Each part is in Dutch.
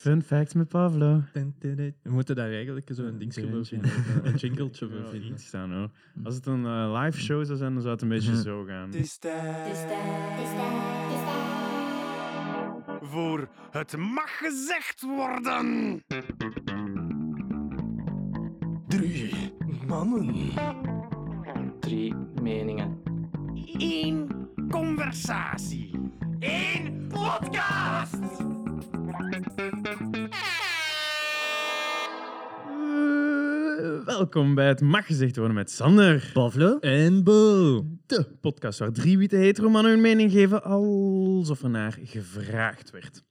Fun facts met Pavlo. We moeten daar eigenlijk zo een dingetje voor vinden. Een, jingletje voor vinden. iets staan hoor. Als het een eh, live show zou zijn, dan zou het een beetje zo gaan. Voor het mag gezegd worden. Drie mannen. Drie meningen. Eén conversatie. Eén podcast. Welkom bij het Mag Gezegd Worden met Sander. Pavlo en Bo. De podcast waar drie witte hetero mannen hun mening geven alsof er naar gevraagd werd.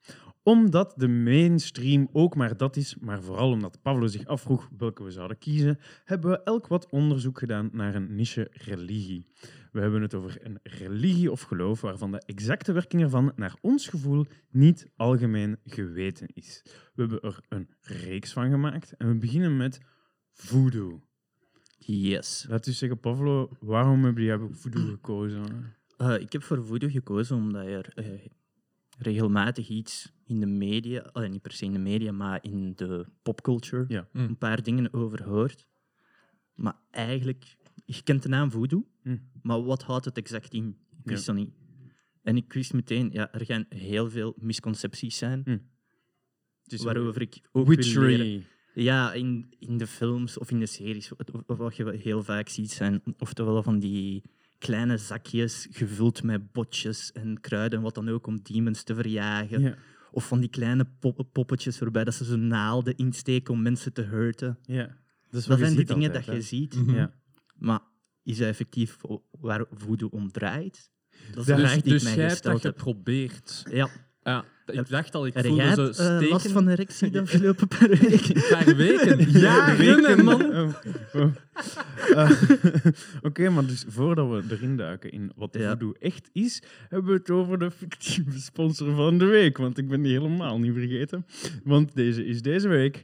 Omdat de mainstream ook maar dat is, maar vooral omdat Pavlo zich afvroeg welke we zouden kiezen, hebben we elk wat onderzoek gedaan naar een niche religie. We hebben het over een religie of geloof waarvan de exacte werking ervan naar ons gevoel niet algemeen geweten is. We hebben er een reeks van gemaakt en we beginnen met voodoo. Yes. Laat u zeggen, Pavlo, waarom heb jij voodoo gekozen? Eh, ik heb voor voodoo gekozen omdat er eh, regelmatig iets in de media, eh, niet per se in de media, maar in de popculture, Ja. Mm. een paar dingen over hoort. Maar eigenlijk, je kent de naam voodoo, Mm. maar wat houdt het exact in? Ik wist Ja. dat niet. En ik wist meteen, ja, er gaan heel veel misconcepties zijn, is waarover ik ook wil leren. witchery. Ja, in, in de films of in de series, wat, je heel vaak ziet, zijn oftewel van die kleine zakjes gevuld met botjes en kruiden en wat dan ook om demons te verjagen. Ja, Of van die kleine pop- poppetjes waarbij dat ze zo naalden insteken om mensen te hurten. ja. Dat, is Dat wat zijn de ziet dingen altijd, dat je ziet, Mhm. Ja. maar is dat effectief waar voodoo om draait? Dat is Dus- de vraag Dus, die dus ik mij jij hebt dat gesteld heb. geprobeerd. Ja, Ja, ik dacht al, ik heb voelde jij zo eh, last steken. van erectie de afgelopen paar weken? Een paar weken. Weken, Jaren, man. oh. Eh, Oké, maar dus voordat we erin duiken in wat de Ja. voodoo echt is, hebben we het over de fictieve sponsor van de week. Want ik ben die helemaal niet vergeten. Want deze is deze week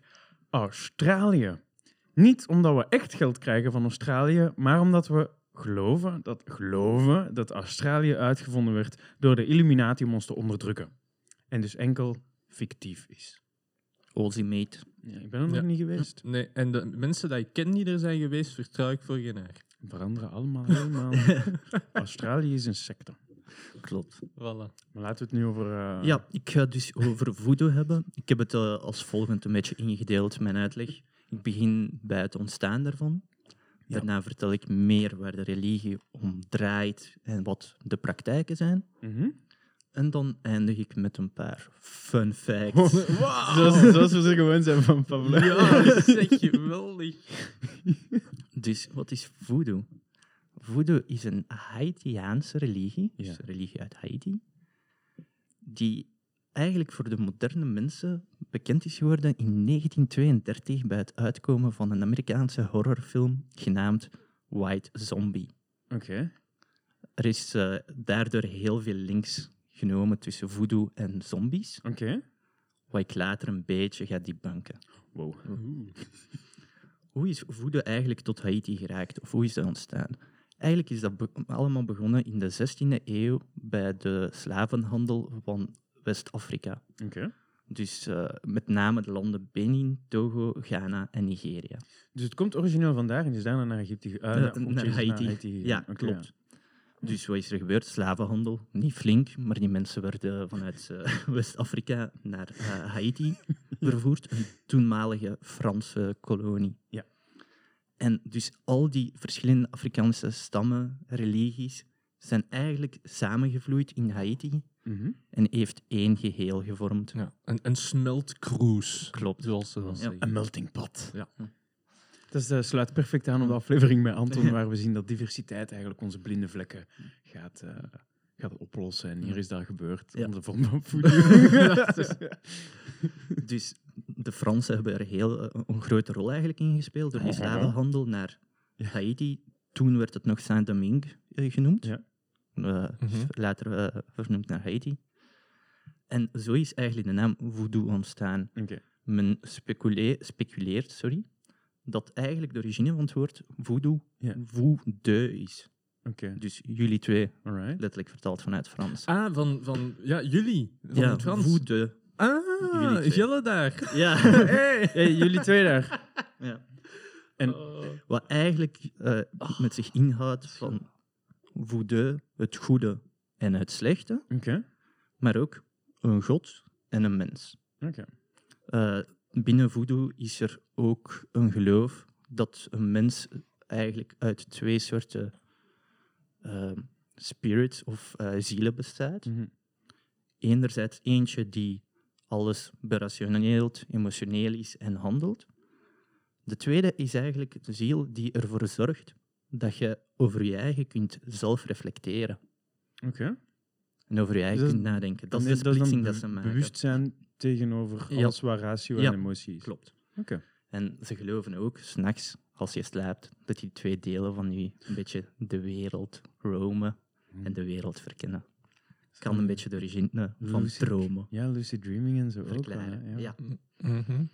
Australië. Niet omdat we echt geld krijgen van Australië, maar omdat we geloven dat, geloven dat Australië uitgevonden werd door de Illuminati om ons te onderdrukken. En dus enkel fictief is. Ozzy mate. Ja, ik ben er Ja. nog niet geweest. Nee, en de mensen die ik ken die er zijn geweest, vertrouw ik voor geen haar. veranderen allemaal helemaal. Australië is een secte. Klopt. Voilà. Maar laten we het nu over... eh, Ja, ik ga het dus over voodoo hebben. Ik heb het eh, als volgend een beetje ingedeeld, mijn uitleg. Ik begin bij het ontstaan daarvan. Ja. Daarna vertel ik meer waar de religie om draait en wat de praktijken zijn. mhm. En dan eindig ik met een paar fun facts. zoals, zoals we ze gewoon zijn van Pablo. Ja, dat is echt geweldig. Dus wat is voodoo? Voodoo is een Haitiaanse religie, dus Ja. een religie uit Haiti, die eigenlijk voor de moderne mensen bekend is geworden in 1932 bij het uitkomen van een Amerikaanse horrorfilm genaamd White Zombie. Oké. Er is eh, daardoor heel veel links genomen tussen voodoo en zombies, Oké. wat ik later een beetje ga debunken. Wow. Hoe is voodoo eigenlijk tot Haiti geraakt? Of hoe is dat ontstaan? Eigenlijk is dat be- allemaal begonnen in de 16e eeuw bij de slavenhandel van West-Afrika. Oké. Dus eh, met name de landen Benin, Togo, Ghana en Nigeria. Dus het komt origineel vandaar en is daarna naar Egypte Eh, naar, Haiti. Ja, klopt. Dus wat is er gebeurd? Slavenhandel. Niet flink, maar die mensen werden vanuit eh, West-Afrika naar eh, Haiti vervoerd, een toenmalige Franse kolonie. Ja. En dus al die verschillende Afrikaanse stammen, religies, zijn eigenlijk samengevloeid in Haiti Mhm. en heeft één geheel gevormd. Ja, een, een smeltcruise. Klopt. Zoals ze dat Ja. zeggen. Een melting pot. Ja. Dat is, eh, sluit perfect aan op de aflevering met Anton, waar we zien dat diversiteit eigenlijk onze blinde vlekken gaat, eh, gaat oplossen. En hier is dat gebeurd, Ja. onder de vorm van voodoo. Dus de Fransen hebben er heel, eh, een grote rol eigenlijk in gespeeld door die slavenhandel naar Ja. Haiti. Toen werd het nog Saint-Domingue genoemd. Ja. Eh, Mhm. Later vernoemd naar Haiti. En zo is eigenlijk de naam voodoo ontstaan. Oké. Men specule- speculeert sorry, dat eigenlijk de origine van het woord voodoo Ja. voodoo is. Oké. Dus jullie twee, Alright. letterlijk vertaald vanuit Frans. Ah, van, van ja, jullie. Van ja, het Frans. voodoo. Ah, Jullie daar. Ja. Hey, jullie twee daar. ja. En- Wat eigenlijk eh, met zich inhoudt van voodoo, het goede en het slechte, Oké. maar ook een god en een mens. Oké. Eh, binnen voodoo is er ook een geloof dat een mens eigenlijk uit twee soorten eh, spirits of eh, zielen bestaat. Mhm. Enerzijds eentje die alles berationeelt, emotioneel is en handelt. De tweede is eigenlijk de ziel die ervoor zorgt dat je over je eigen kunt zelf reflecteren Oké. en over je eigen Dus kunt nadenken. Dat is de splitsing dat ze maken. Bewustzijn tegenover Ja. alles waar ratio Ja, en emotie is. Klopt. Oké. En ze geloven ook, s'nachts, als je slaapt, dat die twee delen van je een beetje de wereld romen en de wereld verkennen. Kan een beetje de origine van Lucid- dromen Ja, lucid dreaming en zo ook. hè, ja. Mhm.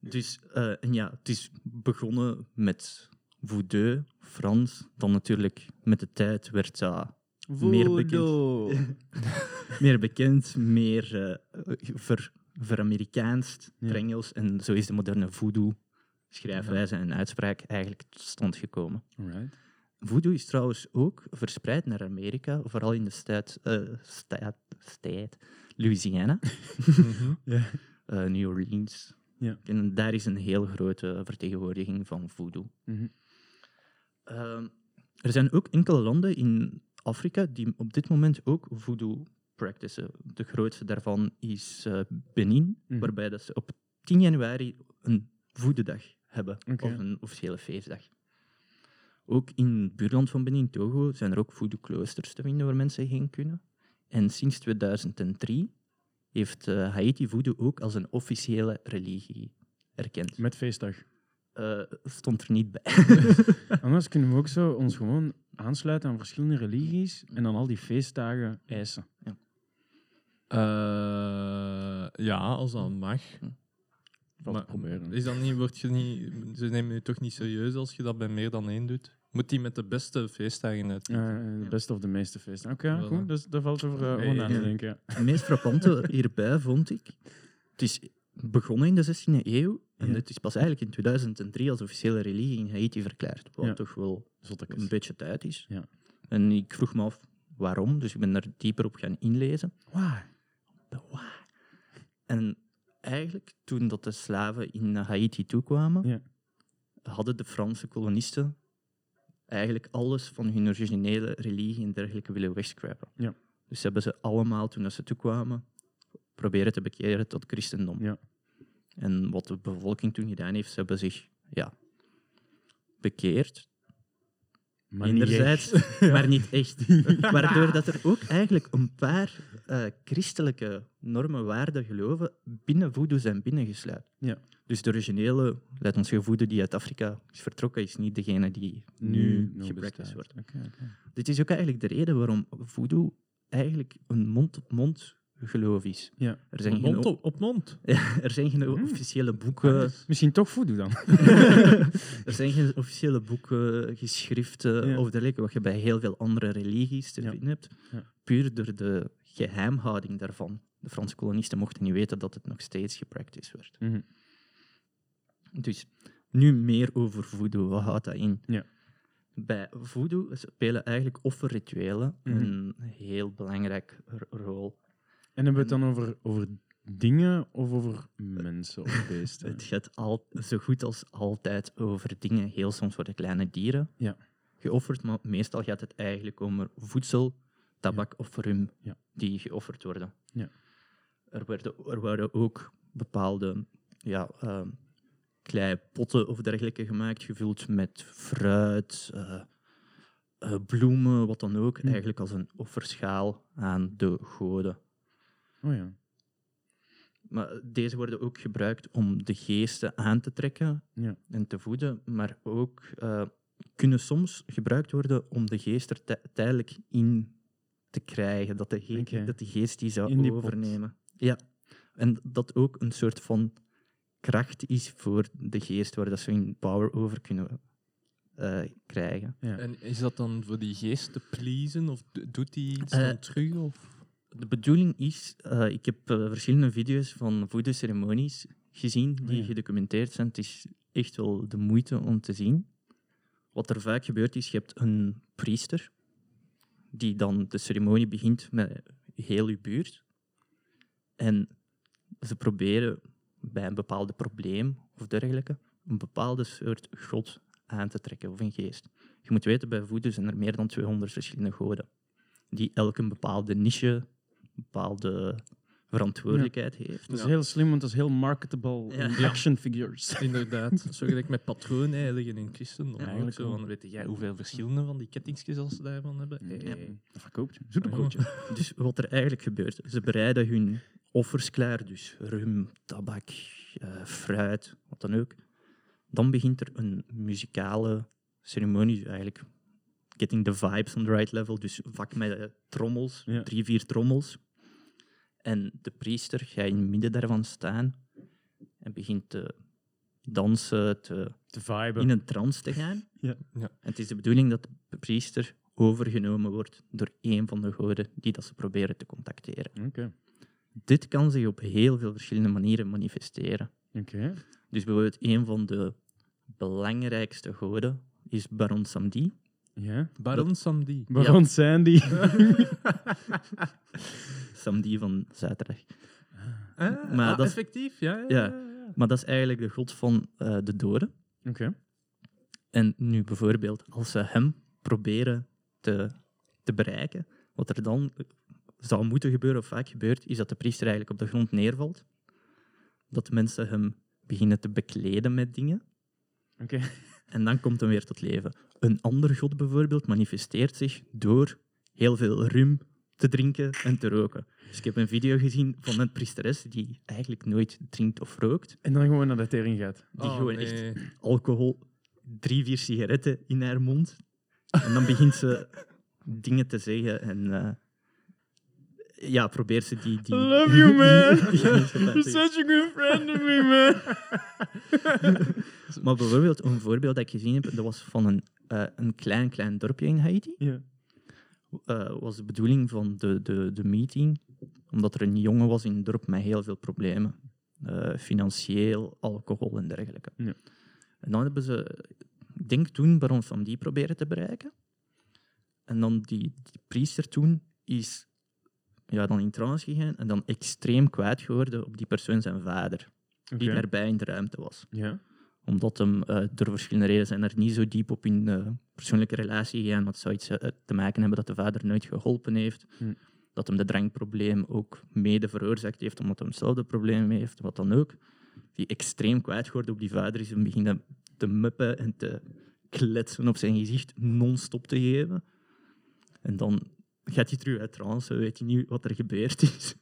Dus eh, en ja, het is begonnen met voodoo, Frans. Dan natuurlijk met de tijd werd dat meer bekend. Meer bekend, meer eh, ver, ver-Amerikaanst, Ja. Engels. En zo is de moderne voodoo schrijfwijze en uitspraak eigenlijk tot stand gekomen. Alright. Voodoo is trouwens ook verspreid naar Amerika, vooral in de staat, eh, staat, staat Louisiana, Mhm. Eh, New Orleans. En daar is een heel grote vertegenwoordiging van voodoo. Mhm. Ehm, er zijn ook enkele landen in Afrika die op dit moment ook voodoo practicen. De grootste daarvan is eh, Benin, Mhm. waarbij dat ze op 10 januari een voedendag hebben, of een officiële feestdag. Ook in het buurland van Benin, Togo, zijn er ook voodoo-kloosters te vinden waar mensen heen kunnen. En sinds 2003 heeft eh, Haiti voodoo ook als een officiële religie erkend. Met feestdag. Eh, stond er niet bij. Anders kunnen we ook zo ons gewoon aansluiten aan verschillende religies en dan al die feestdagen eisen. Eh, ja, als dat mag. Valt Maar te proberen. Is dat niet, word je niet, ze nemen je toch niet serieus als je dat bij meer dan één doet? Moet die met de beste feestdagen uit? Eh, de beste of de meeste feestdagen. Oké, goed. Dus daar valt over uh, aan te denken. ja. Het meest frappante hierbij vond ik, het is begonnen in de 16e eeuw en Ja. het is pas eigenlijk in 2003 als officiële religie in Haiti verklaard, wat Ja. toch wel Zottekes. een beetje tijd is. Ja. En ik vroeg me af waarom, dus ik ben daar dieper op gaan inlezen. Why? En eigenlijk, toen dat de slaven in Haiti toekwamen, Ja. hadden de Franse kolonisten eigenlijk alles van hun originele religie en dergelijke willen wegscrapen. Ja. Dus hebben ze allemaal, toen dat ze toekwamen, proberen te bekeren tot christendom. Ja. En wat de bevolking toen gedaan heeft, ze hebben zich ja, bekeerd. Maar niet Enerzijds, maar niet echt. Waardoor dat er ook eigenlijk een paar eh, christelijke normen, waarden, geloven binnen voodoo zijn binnengesluit. Ja. Dus de originele, laat ons voodoo die uit Afrika is vertrokken, is niet degene die nu, bestaat. wordt. Dit is ook eigenlijk de reden waarom voodoo eigenlijk een mond-op-mond geloof is. Ja. Er zijn geen, Mond op, op mond. Ja, er zijn geen Hmm. officiële boeken, Misschien toch voodoo dan. er zijn geen officiële boeken, geschriften Ja. of dergelijke, wat je bij heel veel andere religies te vinden hebt. Puur door de geheimhouding daarvan. De Franse kolonisten mochten niet weten dat het nog steeds gepracticed werd. Mhm. Dus nu meer over voodoo. Wat houdt dat in? Ja. Bij voodoo spelen eigenlijk offerrituelen Mhm. een heel belangrijke rol. En hebben we het dan over, over dingen of over mensen of beesten? Het gaat al, zo goed als altijd over dingen. Heel soms worden kleine dieren Ja. geofferd, maar meestal gaat het eigenlijk om voedsel, tabak of rum Ja. die geofferd worden. Ja. Er, werden, er worden ook bepaalde ja, ehm, klei potten of dergelijke gemaakt, gevuld met fruit, eh, eh, bloemen, wat dan ook, Hm. eigenlijk als een offerschaal aan de goden. Oh ja. Maar deze worden ook gebruikt om de geesten aan te trekken Ja. en te voeden, maar ook eh, kunnen soms gebruikt worden om de geest er tij- tijdelijk in te krijgen, dat de, ge- dat de geest die zou pot. overnemen. Ja, en dat ook een soort van kracht is voor de geest, waar dat ze hun power over kunnen eh, krijgen. ja. En is dat dan voor die geest te pleasen? Of do- doet hij iets dan terug? Of? De bedoeling is, eh, ik heb eh, verschillende video's van voodoo-ceremonies gezien die ja. gedocumenteerd zijn. Het is echt wel de moeite om te zien. Wat er vaak gebeurt is, je hebt een priester die dan de ceremonie begint met heel je buurt. En ze proberen bij een bepaald probleem of dergelijke een bepaalde soort god aan te trekken of een geest. Je moet weten, bij voodoo zijn er meer dan 200 verschillende goden die elk een bepaalde niche, bepaalde verantwoordelijkheid heeft. Dat is heel slim, want dat is heel marketable Ja. in action figures. Inderdaad. Zo gelijk met patroonheiligen in christendom. Eigenlijk zo van, weet jij hoeveel verschillende van die kettingjes als ze daarvan hebben? Hey. Dat verkoopt. Zoete broodje. Dus wat er eigenlijk gebeurt, ze bereiden hun offers klaar, dus rum, tabak, eh, fruit, wat dan ook. Dan begint er een muzikale ceremonie, eigenlijk getting the vibes on the right level, dus vak met eh, trommels, Ja. drie, vier trommels. En de priester gaat in het midden daarvan staan en begint te dansen, te, Te viben. in een trance te gaan. Ja. Ja. En het is de bedoeling dat de priester overgenomen wordt door een van de goden die dat ze proberen te contacteren. Oké. Dit kan zich op heel veel verschillende manieren manifesteren. Oké. Dus bijvoorbeeld een van de belangrijkste goden is Baron Samedi. Ja. Baron Samdi. Baron Sandy. Samedi van zaterdag. Ah, Maar ah, dat is- effectief, ja. ja, Ja. ja, ja. Maar dat is eigenlijk de god van eh, de doden. Oké. En nu bijvoorbeeld, als ze hem proberen te, te bereiken, wat er dan eh, zou moeten gebeuren, of vaak gebeurt, is dat de priester eigenlijk op de grond neervalt. Dat mensen hem beginnen te bekleden met dingen. Oké. En dan komt hem weer tot leven. Een ander god bijvoorbeeld manifesteert zich door heel veel rum te drinken en te roken. Dus ik heb een video gezien van een priesteres die eigenlijk nooit drinkt of rookt. En dan gewoon naar de tering gaat. Die Oh, gewoon nee. echt alcohol, drie, vier sigaretten in haar mond. En dan begint ze dingen te zeggen en eh, ja, probeert ze die... die I love you, man. die You're such a good friend to me, man. Maar bijvoorbeeld, een voorbeeld dat ik gezien heb, dat was van een, eh, een klein, klein dorpje in Haiti. Ja. Eh, was de bedoeling van de, de, de meeting, omdat er een jongen was in het dorp met heel veel problemen. Eh, financieel, alcohol en dergelijke. Ja. En dan hebben ze, ik denk toen, Baron Samedi proberen te bereiken. En dan die, die priester toen is ja, dan in trance gegaan en dan extreem kwaad geworden op die persoon zijn vader, die daarbij in de ruimte was Ja. Omdat hem eh, door verschillende redenen zijn er niet zo diep op in eh, persoonlijke relatie gegaan. Dat zou iets eh, te maken hebben dat de vader nooit geholpen heeft. Hm. Dat hem de drankprobleem ook mede veroorzaakt heeft, omdat hij hetzelfde probleem heeft, wat dan ook. Die extreem kwijt geworden op die vader is en beginnen te muppen en te kletsen op zijn gezicht, non-stop te geven. En dan gaat hij terug uit trance, weet hij niet wat er gebeurd is.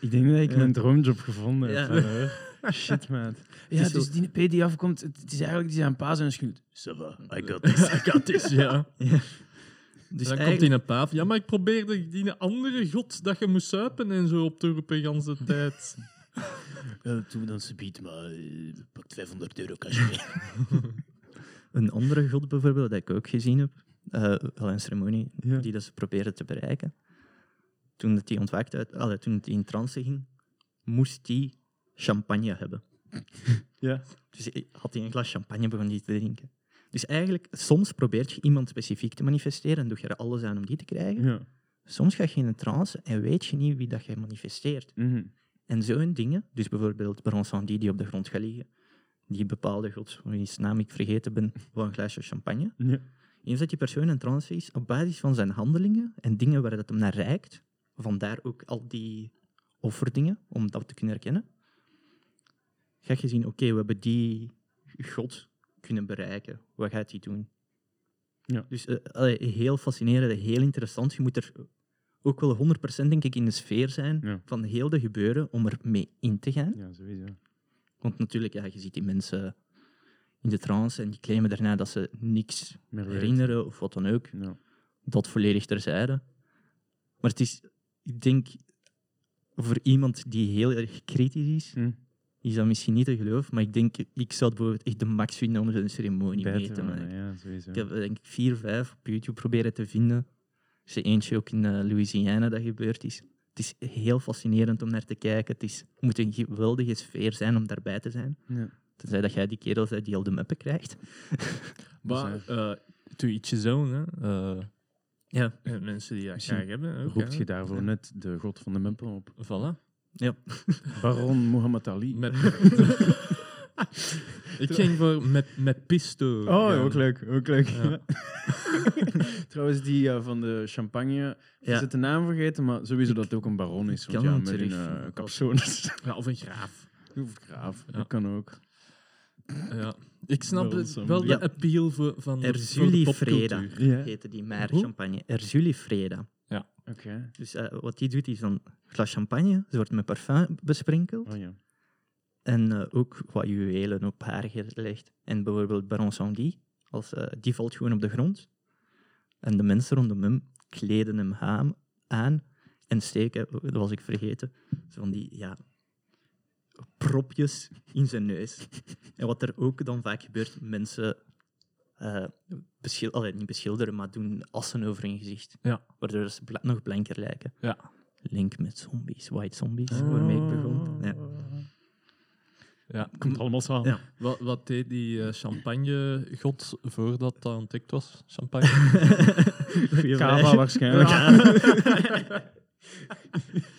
Ik denk dat ik mijn droomjob gevonden heb. Ja. Shit, man. Ja, dus zo- die P die afkomt, het is eigenlijk die zijn pa zijn schuld. Ça va, I got this, I got this, ja. Dus dan komt hij een paaf. Ja, maar ik probeerde die andere god dat je moest suipen en zo op te roepen de hele tijd. Toen dan ze biedt, maar uh, pakt 500 euro cash mee. Een andere god bijvoorbeeld, dat ik ook gezien heb, eh, wel een ceremonie, Ja. die dat ze probeerden te bereiken. Toen dat hij ontwaakte, allee, toen hij in trance ging, moest hij champagne hebben. Ja. Dus had hij een glas champagne begon die te drinken. Dus eigenlijk, soms probeert je iemand specifiek te manifesteren en doe je er alles aan om die te krijgen. Ja. Soms ga je in een trance en weet je niet wie dat je manifesteert. Mhm. En zo'n dingen, dus bijvoorbeeld Baron Sandy die op de grond gaat liggen, die bepaalde god, wiens naam ik vergeten ben, voor een glaasje champagne. Ja. Eens dat die persoon in trance is, op basis van zijn handelingen en dingen waar dat hem naar reikt, vandaar ook al die offerdingen, om dat te kunnen herkennen, ga je zien, oké, we hebben die god kunnen bereiken. Wat gaat hij doen? Ja. Dus eh, allee, heel fascinerend, heel interessant. Je moet er ook wel 100% denk ik in de sfeer zijn Ja. van heel de gebeuren om er mee in te gaan. ja, sowieso. Want natuurlijk, ja, je ziet die mensen in de trance en die claimen daarna dat ze niks Meer herinneren of wat dan ook. Ja. Dat volledig terzijde. Maar het is, ik denk, voor iemand die heel erg kritisch is, Hm. Is dat misschien niet te geloven. Maar ik denk, ik zou het bijvoorbeeld echt de max vinden om zo'n ceremonie Bij mee te maken. Ja. Ik heb denk ik vier, vijf op YouTube proberen te vinden. Er is er eentje ook in eh, Louisiana dat gebeurd is. Het is heel fascinerend om naar te kijken. Het is, moet een geweldige sfeer zijn om daarbij te zijn. Ja. Tenzij dat jij die kerel bent die al de meppen krijgt. Maar uh, to each his own, hè. Eh, Ja. en mensen die dat graag hebben. Ook, Roept hè. je daarvoor net de god van de Mempel op? Voilà. Ja. Baron Muhammad Ali. Met... Ik ging voor met, met pisto. Oh, ook leuk. Ook leuk. Ja. Trouwens, die eh, van de champagne. Je Ja. zit de naam vergeten, maar sowieso dat het ook een baron is. Ik Want ja, met een uh. Ja, of een graaf. Of graaf. Ja. Dat kan ook. Ja. Ik snap Wel het, wel de appeal voor, van Erzuli Freda heette die maar champagne. Erzuli Freda. Oké. Dus eh, wat die doet, is een glas champagne. Ze wordt met parfum besprenkeld. Oh ja. En eh, ook wat juwelen op haar gelegd. En bijvoorbeeld Baron Sandy, als, eh, die valt gewoon op de grond. En de mensen rondom hem kleden hem haam- aan en steken, dat was ik vergeten, zo van die ja, propjes in zijn neus. En wat er ook dan vaak gebeurt, mensen eh beschil allee, niet beschilderen, maar doen assen over hun gezicht. Ja. Waardoor ze nog blanker lijken. Ja. Link met zombies, white zombies, waarmee ik begon. Ja. Ja. Komt allemaal samen. Ja. Wat, wat deed die eh, champagne-god voordat dat ontdekt was? Champagne? Kava waarschijnlijk.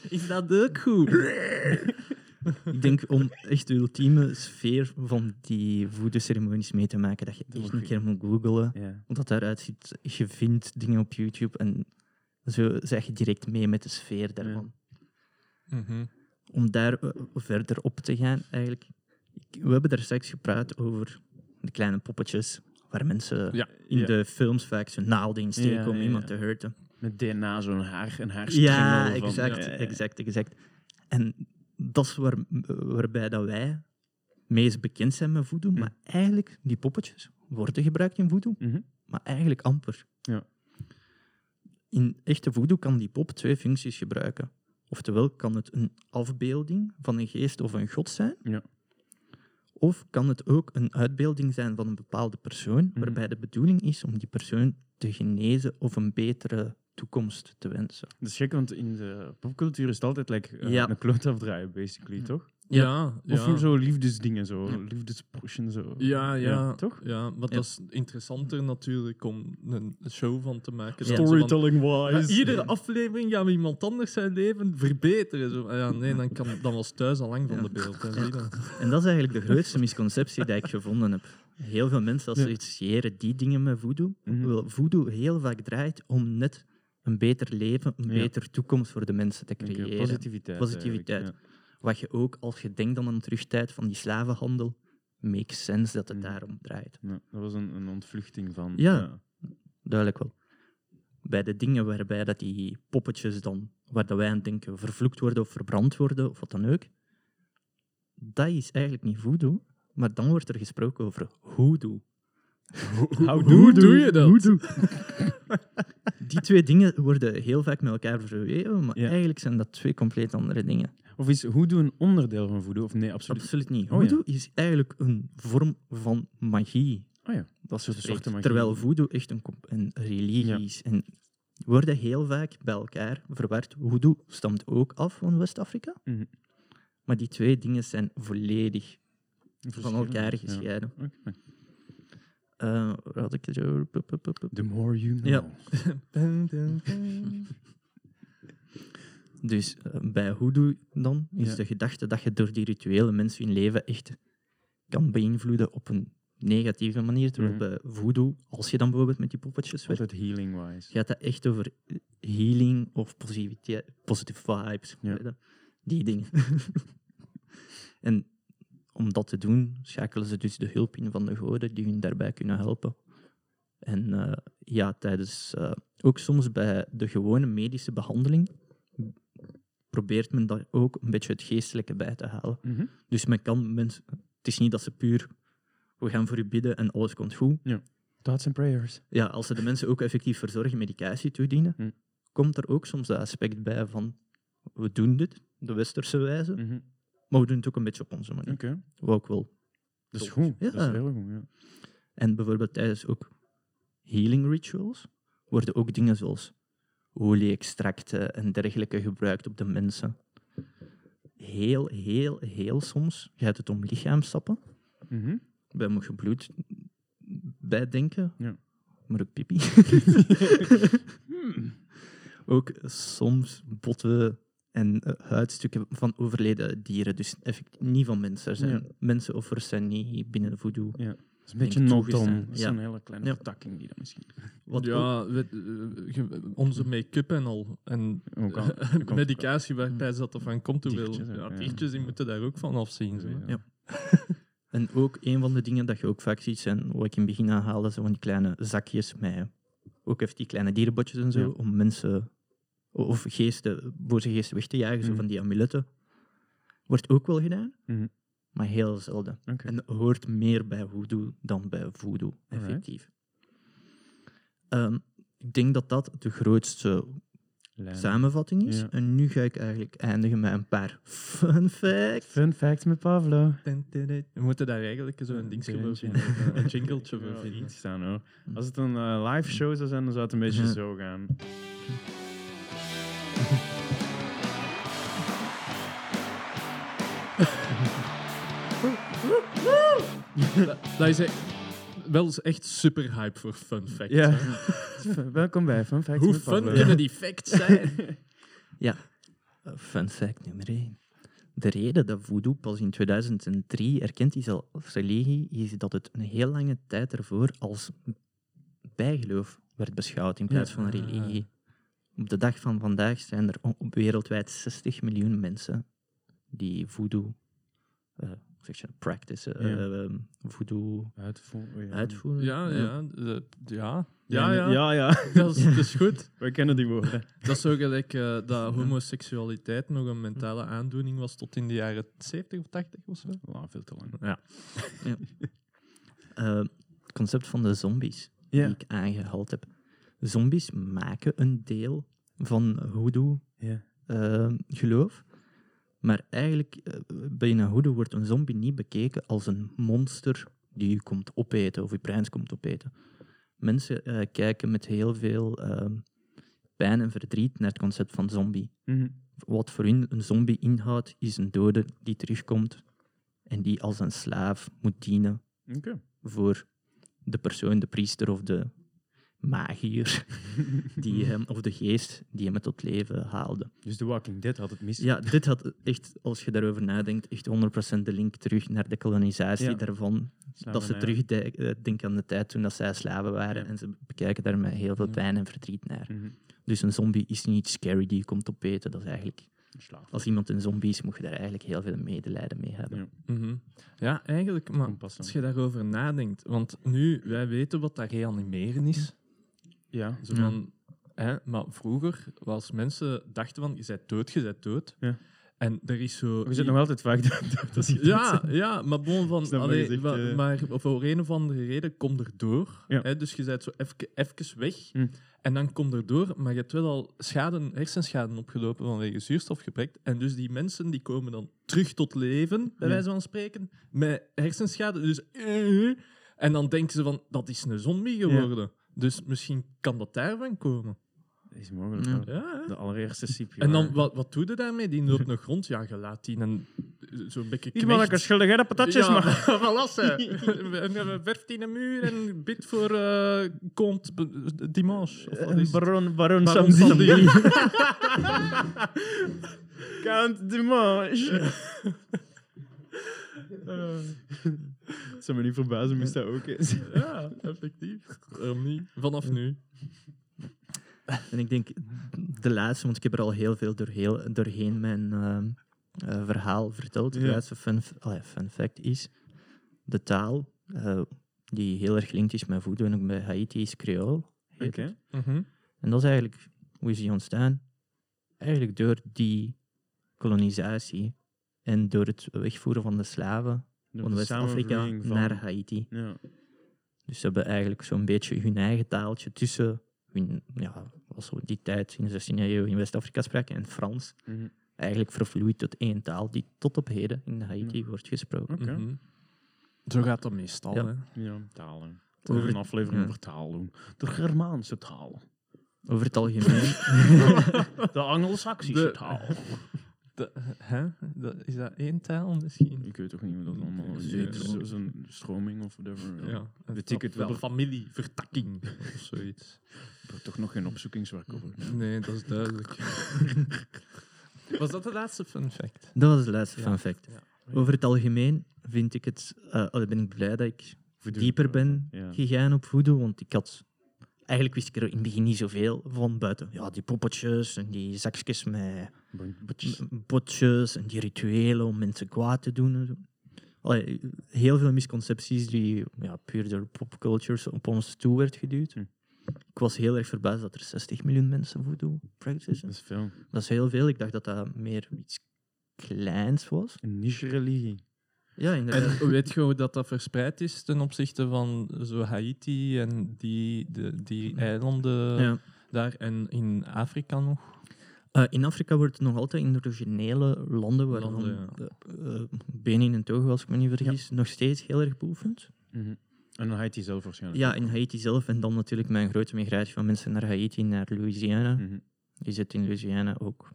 Is dat ook goed? ik denk om echt de ultieme sfeer van die voodoo-ceremonies mee te maken, dat je Dat echt moet een keer moet googlen. Ja. Want dat daaruit ziet, je vindt dingen op YouTube en zo zeg je direct mee met de sfeer daarvan. Mhm. Om daar eh, verder op te gaan, eigenlijk. Ik- we hebben daar straks gepraat over de kleine poppetjes, waar mensen Ja. in Ja. de films vaak zo'n naalden in steken Ja, om ja, iemand ja. te hurten. Met DNA, zo'n haar, een haarstrengel. Ja, exact, Ja, ja, ja. exact, exact. En dat is waar, waarbij dat wij meest bekend zijn met voodoo, maar eigenlijk, die poppetjes worden gebruikt in voodoo, Mhm. maar eigenlijk amper. Ja. In echte voodoo kan die pop twee functies gebruiken. Oftewel kan het een afbeelding van een geest of een god zijn, Ja. of kan het ook een uitbeelding zijn van een bepaalde persoon, Mhm. waarbij de bedoeling is om die persoon te genezen of een betere toekomst te wensen. Dat is gek, want in de popcultuur is het altijd like, eh, Ja. een kloot afdraaien, basically, toch? Ja, ja. Of zo liefdesdingen, zo. Ja. Zo. Ja, ja. toch? Ja, maar Ja. dat is interessanter natuurlijk om een show van te maken. Storytelling-wise. Ja, iedere aflevering gaan we iemand anders zijn leven verbeteren. Zo. Ah Ja, nee, dan, kan, dan was thuis al lang van Ja. de beeld. En dat is eigenlijk de grootste misconceptie die ik gevonden heb. Heel veel mensen Ja. associëren die dingen met voodoo. Wel, voodoo heel vaak draait om net een beter leven, een Ja. betere toekomst voor de mensen te creëren. positiviteit. Positiviteit. Wat je ook, als je denkt aan een terugtijd van die slavenhandel, makes sense dat het daarom draait. Ja. Dat was een, een ontvluchting van. Ja. Duidelijk wel. Bij de dingen waarbij dat die poppetjes dan, waar dat wij aan denken, vervloekt worden of verbrand worden, of wat dan ook, dat is eigenlijk niet voodoo, maar dan wordt er gesproken over hoodoo. How Hoe doe je dat? Hoedoe. Die twee dingen worden heel vaak met elkaar verweven, maar Ja. eigenlijk zijn dat twee compleet andere dingen. Of is hoedoe een onderdeel van voodoo? Of nee, absoluut. Absoluut niet. Oh, ja. Is eigenlijk een vorm van magie. Oh ja. Dat is soort vreemd. zwarte magie. Terwijl voodoo echt een, een religie is. En worden heel vaak bij elkaar verward. Voodoo stamt ook af van West-Afrika. Mhm. Maar die twee dingen zijn volledig van elkaar gescheiden. Waar had ik het over? The more you know. Ja. Dus eh, bij hoodoo dan is Ja. de gedachte dat je door die rituelen mensen hun leven echt kan beïnvloeden op een negatieve manier. Terwijl Mhm. bij voodoo, als je dan bijvoorbeeld met die poppetjes werkt, Altijd healing-wise. gaat dat echt over healing of positiviteit, positive vibes. Ja. Die dingen. en om dat te doen, schakelen ze dus de hulp in van de goden die hun daarbij kunnen helpen. En eh, ja, tijdens, eh, ook soms bij de gewone medische behandeling probeert men daar ook een beetje het geestelijke bij te halen. Mhm. Dus men kan mensen, het is niet dat ze puur, we gaan voor u bidden en alles komt goed. Thoughts and prayers. Ja, als ze de mensen ook effectief verzorgen, medicatie toedienen, Hm. komt er ook soms dat aspect bij van we doen dit, de westerse wijze, Mhm. Maar we doen het ook een beetje op onze manier. Oké. Wat ook wel. Dat is goed. Dat is Ja. heel goed, ja. En bijvoorbeeld tijdens ook healing rituals worden ook dingen zoals olie-extracten en dergelijke gebruikt op de mensen. Heel, heel, heel soms gaat het om lichaamstappen. Mhm. Bij mocht je bloed bij denken. Ja. Maar ook pipi. ook soms botten en eh, huidstukken van overleden dieren. Dus effect, niet van mensen. Er zijn Ja. Mensenoffers zijn niet binnen de voodoo. Ja. Dat is een beetje on. Dat is Ja. een hele kleine Ja. vertakking die dan misschien. Wat ja, we- eh, onze make-up en al. En Ook al. medicatie waarbij dat ervan komt. Hoeveel Diertjes, ja, diertjes die moeten daar ook van afzien. Zo. Ja. Ja. En ook een van de dingen dat je ook vaak ziet zijn, wat ik in het begin aanhaalde, zo van die kleine zakjes met ook even die kleine dierenbotjes en zo, Ja. om mensen of geesten, boze geesten weg te jagen, zo Mhm. van die amuletten. Wordt ook wel gedaan, Mhm. maar heel zelden. En hoort meer bij voodoo dan bij voodoo, effectief. Ehm, ik denk dat dat de grootste Lijn. samenvatting is. Ja. En nu ga ik eigenlijk eindigen met een paar fun facts. Fun fact met Pavlo. We moeten daar eigenlijk zo'n Een dingetje voor vinden. Een jingletje voor vinden. iets staan hoor. Als het een eh, live show zou zijn, dan zou het een beetje Ja. zo gaan. Dat, dat is echt, wel eens echt super hype voor fun facts. Ja. Welkom bij Fun Facts Hoe met fun kunnen die facts zijn? Ja, Eh, fun fact nummer 1. De reden dat voodoo pas in 2003 erkend is als religie, is dat het een heel lange tijd ervoor als bijgeloof werd beschouwd in plaats Ja. van religie. Op de dag van vandaag zijn er wereldwijd 60 miljoen mensen die voodoo eh, zeg je, practice, eh, Ja. ehm, voodoo Uitvoeren. ja. uitvoeren. Ja, ja. eh, Ja, Ja, ja. ja. ja. ja. Dat, is, dat is goed. We kennen die woorden. Dat is zo gelijk eh, dat homoseksualiteit nog een mentale aandoening was tot in de jaren 70 of 80 of zo. Wow, veel te lang. Ja. Eh, het concept van de zombies. Ja. die ik aangehaald heb. Zombies maken een deel van hoodoo Ja. Maar eigenlijk, eh, binnen hoodoo wordt een zombie niet bekeken als een monster die je komt opeten of je breins komt opeten. Mensen eh, kijken met heel veel ehm, pijn en verdriet naar het concept van zombie. Mhm. Wat voor hun een zombie inhoudt, is een dode die terugkomt en die als een slaaf moet dienen voor de persoon, de priester of de magier, die hem, of de geest die hem tot leven haalde. Dus The Walking Dead had het mis. Ja, dit had echt, als je daarover nadenkt, echt 100% de link terug naar de kolonisatie Ja. daarvan. Dat ze terugdenken aan de tijd toen dat zij slaven waren Ja. en ze bekijken daar met heel veel Ja. pijn en verdriet naar. Mhm. Dus een zombie is niet scary die je komt opeten. Dat is eigenlijk, Slaaf. als iemand een zombie is, moet je daar eigenlijk heel veel medelijden mee hebben. Ja. Mhm. Ja, eigenlijk, maar als je daarover nadenkt, want nu, wij weten wat dat reanimeren is. Ja. Zo van, hè, maar vroeger was mensen dachten van, je bent dood, je bent dood. Ja. En er is zo... We zitten nog altijd vaak dood als je dood Ja, ja, maar bon van, allee, wa- eh. maar voor een of andere reden kom er door. Ja. Hè, dus je bent zo even, even weg Hm. en dan kom er door, maar je hebt wel al schade, hersenschade opgelopen vanwege zuurstofgebrek. En dus die mensen die komen dan terug tot leven, bij Ja. wijze van spreken, met hersenschade. Dus, eh, en dan denken ze van, dat is een zombie geworden. Dus misschien kan dat daarvan komen. Dat is mogelijk. Ja. De allereerste CPR. En dan, wat, wat doe je daarmee? Die loopt nog rond. Ja, je laat die een, zo'n beetje knecht. schuldig, hè, dat patatjes, ja, maar... voilà, ze. En, eh, Verf die een muur en bid voor eh Comte B- Dimanche. Of wat is? Baron, Baron, Baron Samedi. Samedi. Count Dimanche. Het zou me niet verbazen, moest dat ook eens. Ja, effectief. Waarom niet? Vanaf nu. En ik denk de laatste, want ik heb er al heel veel doorheen, doorheen mijn ehm, eh, verhaal verteld. De Ja. laatste fun, fact is de taal, eh, die heel erg gelinkt is met voodoo en ook bij Haiti, is Creole. Oké. Mhm. En dat is eigenlijk, hoe is die ontstaan? Eigenlijk door die kolonisatie en door het wegvoeren van de slaven van West-Afrika naar Haiti. Ja. Dus ze hebben eigenlijk zo'n beetje hun eigen taaltje tussen hun, ja, was zo die tijd in de 16e eeuw in West-Afrika spraken en Frans. Mhm. Eigenlijk vervloeid tot één taal die tot op heden in Haiti wordt gesproken. Mhm. Zo gaat dat meestal. Ja. Hè. Ja, talen. We gaan een aflevering Ja. over taal doen. De Germaanse taal. Over het algemeen. De Anglo-Saxische De- taal. De, hè? Dat, is dat één taal misschien? Ik weet toch niet hoe dat allemaal is. Zeker. Zo- Zo'n stroming of whatever. Ja, Weet ik het wel. Familie, vertakking of zoiets. Ik heb er toch nog geen opzoekingswerk over. Nee, dat is duidelijk. Was dat de laatste fun fact? Dat was de laatste Ja. fun fact. Ja. Over het algemeen vind ik het... eh allee, ben ik blij dat ik Voodoo. dieper ben Ja. gegaan op voodoo, want ik had... Eigenlijk wist ik er in het begin niet zoveel van buiten. Ja, die poppetjes en die zakjes met Botjes. botjes en die rituelen om mensen kwaad te doen. Allee, heel veel misconcepties die ja, puur door popcultures op ons toe werd geduwd. Hm. Ik was heel erg verbaasd dat er 60 miljoen mensen voodoo practicen. Dat is veel. Dat is heel veel. Ik dacht dat dat meer iets kleins was. Een niche-religie. Ja, inderdaad. En weet je hoe dat, dat verspreid is ten opzichte van zo Haiti en die, de, die eilanden Ja. daar en in Afrika nog? Eh, in Afrika wordt het nog altijd in de originele landen, waarvan Landen, Benin en Togo, als ik me niet vergis, nog steeds heel erg beoefend. Mhm. En dan Haiti zelf waarschijnlijk. Ja, in Haiti zelf. En dan natuurlijk mijn grote migratie van mensen naar Haiti, naar Louisiana. Mhm. Je zit in Louisiana ook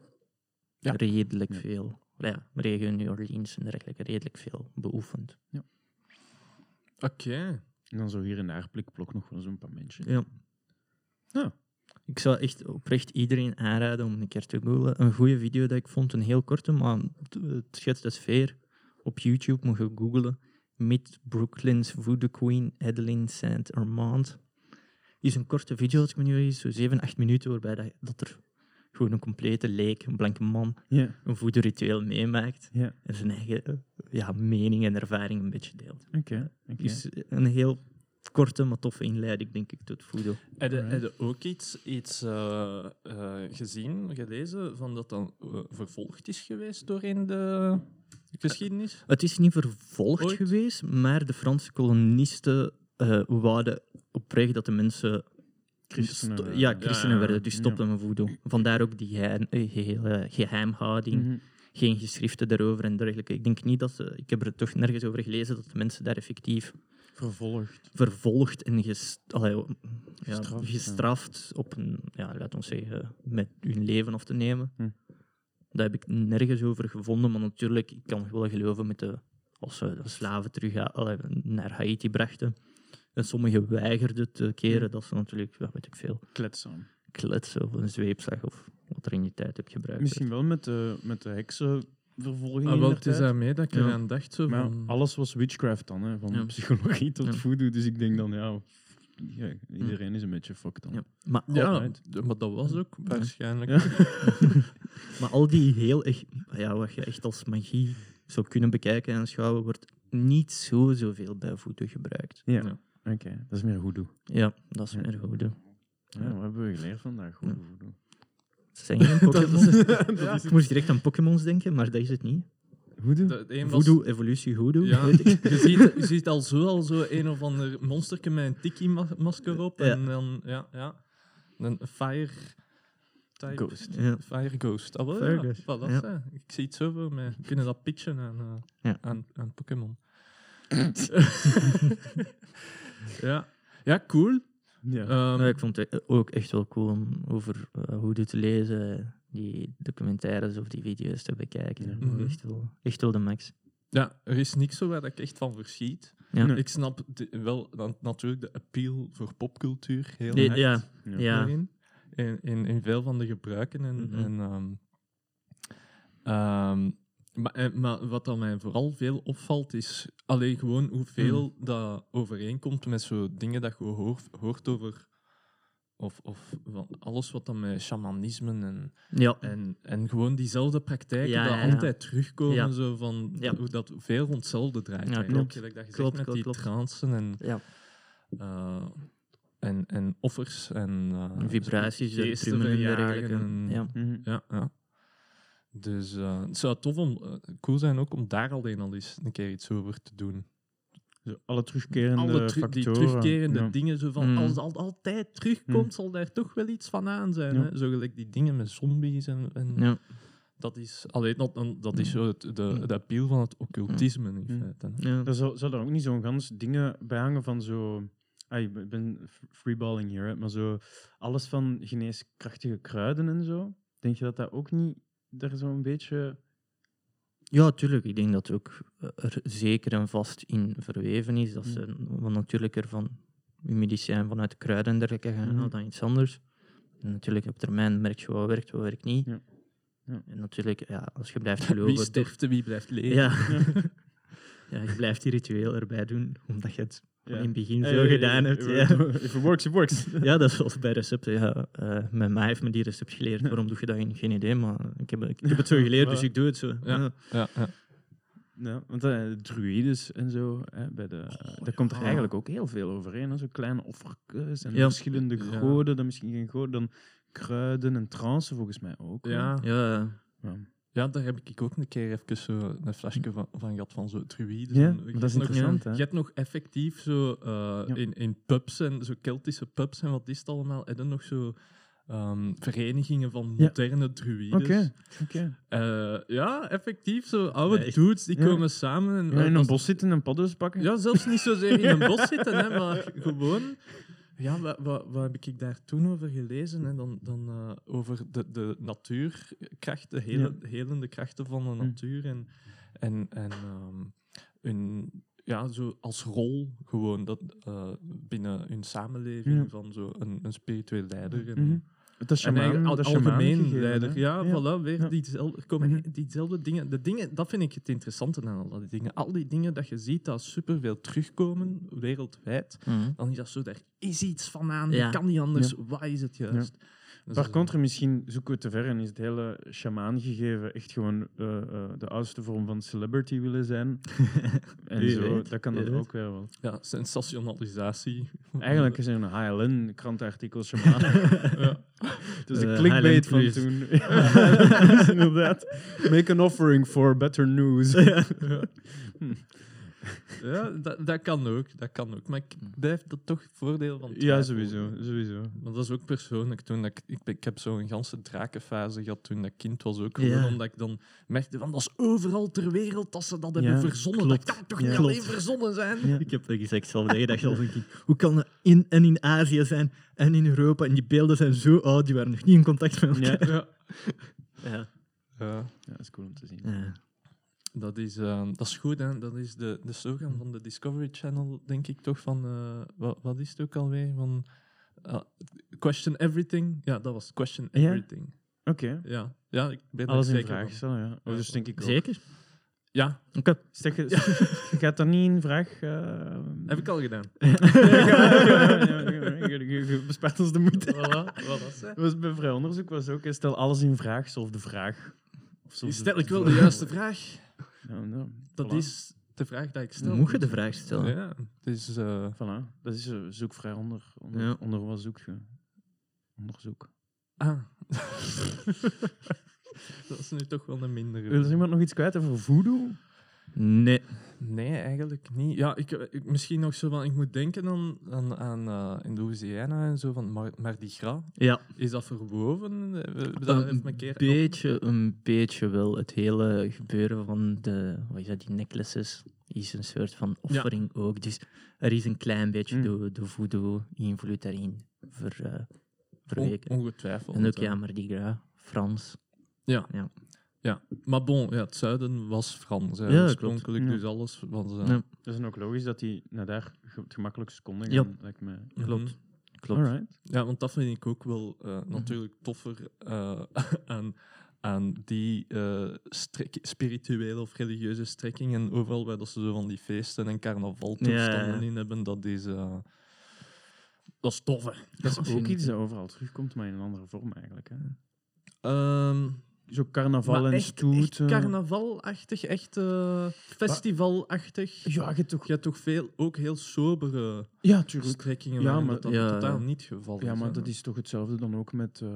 Ja. redelijk Ja. veel. Ja, regio New Orleans en dergelijke, redelijk veel beoefend. Oké. En dan zo hier en daar plikplok nog wel zo'n paar mensen. Ja. Ja. Ik zou echt oprecht iedereen aanraden om een keer te googlen. Een goede video dat ik vond, een heel korte, maar het- het schetst de sfeer. Op YouTube moet je googlen. Meet Brooklyn's Voodoo Queen Adeline Saint Armand. is een korte video, als ik me niet vergis, zo 7, 8 minuten, waarbij dat, dat er gewoon een complete leek, een blanke man, Ja. een voodoo-ritueel meemaakt. Ja. En zijn eigen eh, ja, mening en ervaring een beetje deelt. Oké. oké. Dus een heel korte, maar toffe inleiding, denk ik, tot voodoo. Heb je, Alright. heb je ook iets, iets eh, eh, gezien, gelezen, van dat dan eh, vervolgd is geweest doorheen de geschiedenis? Het is niet vervolgd Ooit? geweest, maar de Franse kolonisten eh wouden oprecht dat de mensen Christenen werden. ja, christenen Ja, ja, werden, dus stopten met voodoo. Vandaar ook die geheim, eh, gehele geheimhouding, Mhm. geen geschriften daarover en dergelijke. Ik denk niet dat ze, ik heb er toch nergens over gelezen dat de mensen daar effectief Vervolgd. vervolgd en ges, allee, ja, Gestraft, ja. op een, ja, laten we zeggen, met hun leven af te nemen. Hm. Daar heb ik nergens over gevonden, maar natuurlijk, ik kan wel geloven met de, als ze de slaven terug allee, naar Haiti brachten. En sommigen weigerden te keren, dat ze natuurlijk, ja, weet ik veel, Kletsaam. kletsen of een zweepslag of wat er in die tijd heb gebruikt. Misschien wel met de, met de heksenvervolging. Ah, in wel, het is daarmee dat ik Ja. eraan dacht. Zo Maar van, alles was witchcraft dan, hè, van Ja. psychologie tot Ja. voodoo. Dus ik denk dan, ja, ja, iedereen is een beetje fucked dan. Ja. Maar, al, maar dat was ook waarschijnlijk. Ja. maar al die heel echt, ja, wat je echt als magie zou kunnen bekijken en aanschouwen, wordt niet zo zoveel bij voodoo gebruikt. Ja. Oké, dat is meer hoedoe. Ja, dat is Ja. meer voodoo. Ja, wat hebben we geleerd vandaag? Goede voodoo. Zijn geen Pokémon? Dat Ik moest direct aan Pokémons denken, maar dat is het niet. Hoedoe? Was- Voodoo, evolutie, hoodoo. Ja, weet ik. je, ziet, je ziet al zo, al zo een of ander monsterke met een tiki-masker op. Ja. En dan, ja, ja. Een fire type. Ghost. Ja. Fire ghost. Ah, wel, Fire ja. ghost, Voilà, ja. Ik zie het zo voor mij. We kunnen dat pitchen aan, eh, Ja. aan, aan Pokémon. ja. ja, cool. Ja. Ehm, Ja, ik vond het ook echt wel cool om over uh, hoodoo te lezen, die documentaires of die video's te bekijken. Ja. Mhm. echt, wel, echt wel de max. ja, er is niks zo waar ik echt van verschiet. Ja. Nee. Ik snap de- wel dan, natuurlijk de appeal voor popcultuur heel hard. ja, Ja. In, in, in veel van de gebruiken. En, Mhm. en, ehm, ehm, maar, eh, maar wat dan mij vooral veel opvalt, is alleen gewoon hoeveel Mhm. dat overeenkomt met zo dingen dat je hoort, hoort over. Of, of van alles wat dan met shamanisme en, ja. en, en gewoon diezelfde praktijken Ja, dat ja, altijd terugkomen. Zo van, hoe dat veel rond hetzelfde draait. Ja, klopt. Dat je Klopt, met klopt, die transen en, ja. eh, en, en offers en eh, Vibraties, en dergelijke. en- Ja. Mhm. ja, ja. Dus eh, het zou tof om, eh, cool zijn ook om daar alleen al eens een keer iets over te doen. Zo, alle terugkerende Alle teru- die factoren. terugkerende ja. dingen, zo van, Mm. als het al, altijd terugkomt, Mm. zal daar toch wel iets van aan zijn. Ja. Hè? Zo gelijk die dingen met zombies en, en Ja. dat is, alleen dat, dan- dat is zo het, de, de appeal van het occultisme in Mm. feite. Ja. Er zou, zou er ook niet zo'n gans dingen bij hangen van zo ah, ik ben- freeballing hier, hè, maar zo alles van geneeskrachtige kruiden en zo. Denk je dat dat ook niet daar zo'n beetje... Ja, tuurlijk. Ik denk dat ook eh, er zeker en vast in verweven is. Dat Mm. ze wat natuurlijker van je medicijn vanuit de kruiden en dergelijke gaan Mhm. dan iets anders. En natuurlijk op termijn merk je wat werkt, wat werkt niet. Ja. Ja. En natuurlijk, ja, als je blijft Wie geloven... sterft en wie blijft leven. Ja. ja, je blijft die ritueel erbij doen, omdat je het van in het begin zo Hey, gedaan hebt. if- Ja. If it works, it works. ja, dat is zoals bij recepten. Ja. Eh, mijn ma heeft me die recept geleerd. Waarom doe je dat? Geen idee, maar ik heb, ik heb het zo geleerd, dus ik doe het zo. Ja. Ja, ja. Ja, want uh, druides en zo, hè, bij de, daar komt er eigenlijk ook heel veel overeen. Hè? Zo kleine offertjes en Ja. verschillende Ja. goden, dan misschien geen goden, dan kruiden en transen volgens mij ook. Ja. Ja, Ja. Ja, daar heb ik ook een keer even zo een flesje van, van gehad van zo druïden. Ja, En dat is nog- interessant, hè? Je hebt nog effectief zo eh, Ja. in, in pubs en zo Keltische pubs en wat is het allemaal, heb je nog zo ehm, verenigingen van Ja. moderne druïden. Oké, oké. Eh, ja, effectief. Zo oude Nee. dudes die Ja. komen samen. En, Ja, in een bos zitten en paddo's pakken? Ja, zelfs niet zozeer in een bos zitten, hè, maar gewoon. Ja, wat, wat, wat heb ik daar toen over gelezen? Hè? Dan, dan eh, over de, de natuurkrachten, de hele, helende krachten van de Hm. natuur. En, en, en ehm, hun, ja, zo als rol gewoon dat, eh, binnen hun samenleving Ja. van zo een, een spiritueel leider. En, Mhm. Dat is shaman, al- shaman algemeen leider. Ja, voilà, weer Ja. diezelfde, komen Mhm. diezelfde dingen. De dingen. Dat vind ik het interessante aan al die dingen. Al die dingen dat je ziet dat superveel terugkomen wereldwijd, Mhm. dan is dat zo, daar is iets van aan, Ja. kan niet anders. Wat is het juist? Dus Par contra, misschien zoeken we te ver en is het hele shamaan gegeven echt gewoon eh, eh, de oudste vorm van celebrity willen zijn. en zo, weet, dat kan dat weet. ook weer wel. Ja, sensationalisatie. Eigenlijk is er een HLN krantartikel shamaan. ja. Dus de Eh, clickbait van toen. Inderdaad. Make an offering for better news. ja dat, dat kan ook. Dat kan ook. Maar ik blijf dat toch voordeel van Ja, sowieso. sowieso. Maar dat is ook persoonlijk. Toen dat ik, ik, ik heb zo'n ganse drakenfase gehad toen dat kind was ook. Ja. Omdat ik dan merkte van dat is overal ter wereld dat ze dat hebben Ja, verzonnen. klopt. Dat kan toch Ja. niet Klopt. alleen verzonnen zijn? Ja. Ik heb dat gezegd zelf tegen dat je als een kind. Hoe kan dat in, en in Azië zijn en in Europa? En die beelden zijn zo oud, die waren nog niet in contact met elkaar. Ja. Ja. Ja. Ja. ja, dat is cool om te zien. Ja. Dat is, ehm, dat is goed, hè. Dat is de, de slogan van de Discovery Channel, denk ik toch, van... eh, wat, wat is het ook alweer? Van... ah, question everything. Ja, dat was question Ja? everything. Oké. Ja, ja ik ben Alles in zeker vraag stellen, ja. Oh, dus denk ik ook. Zeker? Ja, Oké. Je, je gaat dat niet in vraag... eh, heb ik al gedaan. Ja, ja, ja, ja, je- bespaart ons de moeite. Voilà, was het? Was bij vrij onderzoek was ook, stel alles in vraag, zelf de vraag. Of Stel ik wel de juiste vraag. Dat voilà. is de vraag die ik stel. Moet je de vraag stellen? Ja, het is... eh, Voilà, dat is eh, zoek vrij onder. Onder, Ja. onder wat zoek je? Onderzoek. ah. dat is nu toch wel een mindere. Wil er iemand nog iets kwijt over voodoo? Nee. Nee, eigenlijk niet. Ja, ik, ik- misschien nog zo van, ik moet denken aan, aan, aan eh, in Louisiana en zo van Mar Mardi Gras. Ja, Is dat verwoven? We hebben dat een een keer beetje, een beetje wel. Het hele gebeuren van de, wat is dat, die necklaces is een soort van offering ook. Dus er is een klein beetje Mm. de, de voodoo-invloed daarin ver, eh, on- verweken. ongetwijfeld. en ook eh. ja, Mardi Gras, Frans. Ja. Ja. Ja. Maar bon, ja, het zuiden was Frans. Hè, Ja, oorspronkelijk, klopt. dus alles was... eh, Ja. Dat is dan ook logisch dat die naar daar het gemakkelijkst konden Ja. gaan, lijkt mij. mhm. Klopt. Klopt. Alright. Ja, want dat vind ik ook wel eh, natuurlijk toffer eh, aan, aan die eh, strek- spirituele of religieuze strekkingen. Overal waar dat ze zo van die feesten en carnavaltoestanden Ja, ja. in hebben, dat is, dat is tof. hè. Dat is ook iets dat overal terugkomt, maar in een andere vorm eigenlijk. Hè. Ehm, Zo carnaval maar en echt, stoet. echt carnavalachtig, echt eh, festivalachtig. Ja, je toch... Je hebt toch veel, ook heel sobere Ja, strekkingen Ja, maar- dat, Ja. totaal niet geval Ja, is. maar hè. dat is toch hetzelfde dan ook met, eh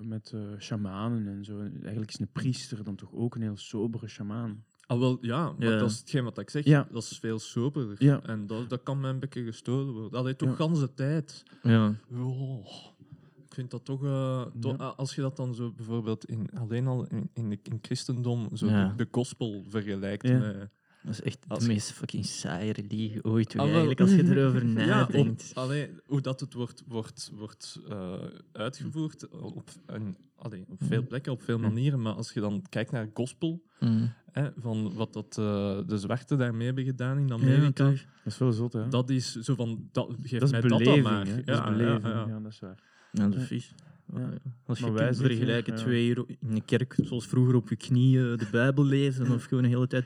met eh shamanen en zo. Eigenlijk is een priester dan toch ook een heel sobere shamaan. Ah, wel, ja, maar Ja. dat is hetgeen wat ik zeg. Ja. Dat is veel soberder. Ja. En dat, dat kan mij een beetje gestolen worden. Dat heeft toch Ja. ganse tijd. Ja. Oh, ik vind dat toch... eh, to- Ja. Als je dat dan zo bijvoorbeeld in, alleen al in, in, de, in het christendom zo Ja. de, de gospel vergelijkt Ja. met, Dat is echt de meest fucking saaie religie ooit, Ah, wel. eigenlijk, als je erover Ja, nadenkt. op, allee, hoe dat het wordt, wordt, wordt eh, uitgevoerd op, allee, op veel plekken, op veel manieren. Maar als je dan kijkt naar gospel, Mm. hè, van wat dat, eh, de zwarte daarmee hebben gedaan in Amerika. Dat is wel zot, hè? dat is zo van, dat, geef dat is mij dat dan maar. hè? Ja, Dat is ja, beleving, ja, ja, ja. dat is waar. Ja, dat is vies. Ja. Als je kunt vergelijken ja. twee euro in de kerk, zoals vroeger op je knieën de Bijbel lezen, of gewoon de hele tijd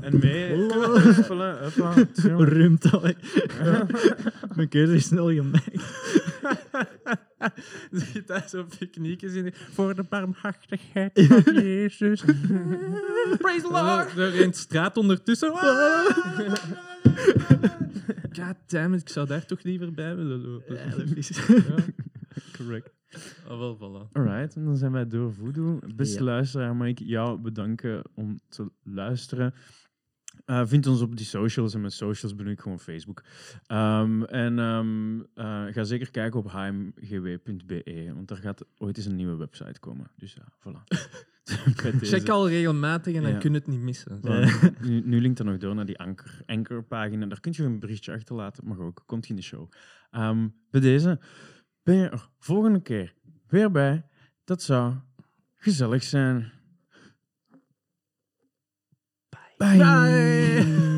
En mee... Ruimt al. Mijn keuze is snel gemaakt. Zit daar zo picknickjes in. Voor de barmhartigheid van Jezus. Praise the Lord! Er in de straat ondertussen. God damn it, ik zou daar toch liever bij willen lopen. Ja, dat is... Ja. Correct. Ah, wel, voilà. Alright, en dan zijn wij door Voodoo. Beste Ja. luisteraar, mag ik jou bedanken om te luisteren. Eh, vind ons op die socials en met socials bedoel ik gewoon Facebook. Ehm, en ehm, eh, ga zeker kijken op hmgw.be, want daar gaat ooit eens een nieuwe website komen. Dus ja, voilà. Check al regelmatig en dan Ja. kun je het niet missen. Voilà. nu, nu linkt er nog door naar die anker, ankerpagina. Daar kun je een berichtje achterlaten, mag ook. Komt in de show. Ehm, bij deze ben je er volgende keer weer bij. Dat zou gezellig zijn. Bye. Bye.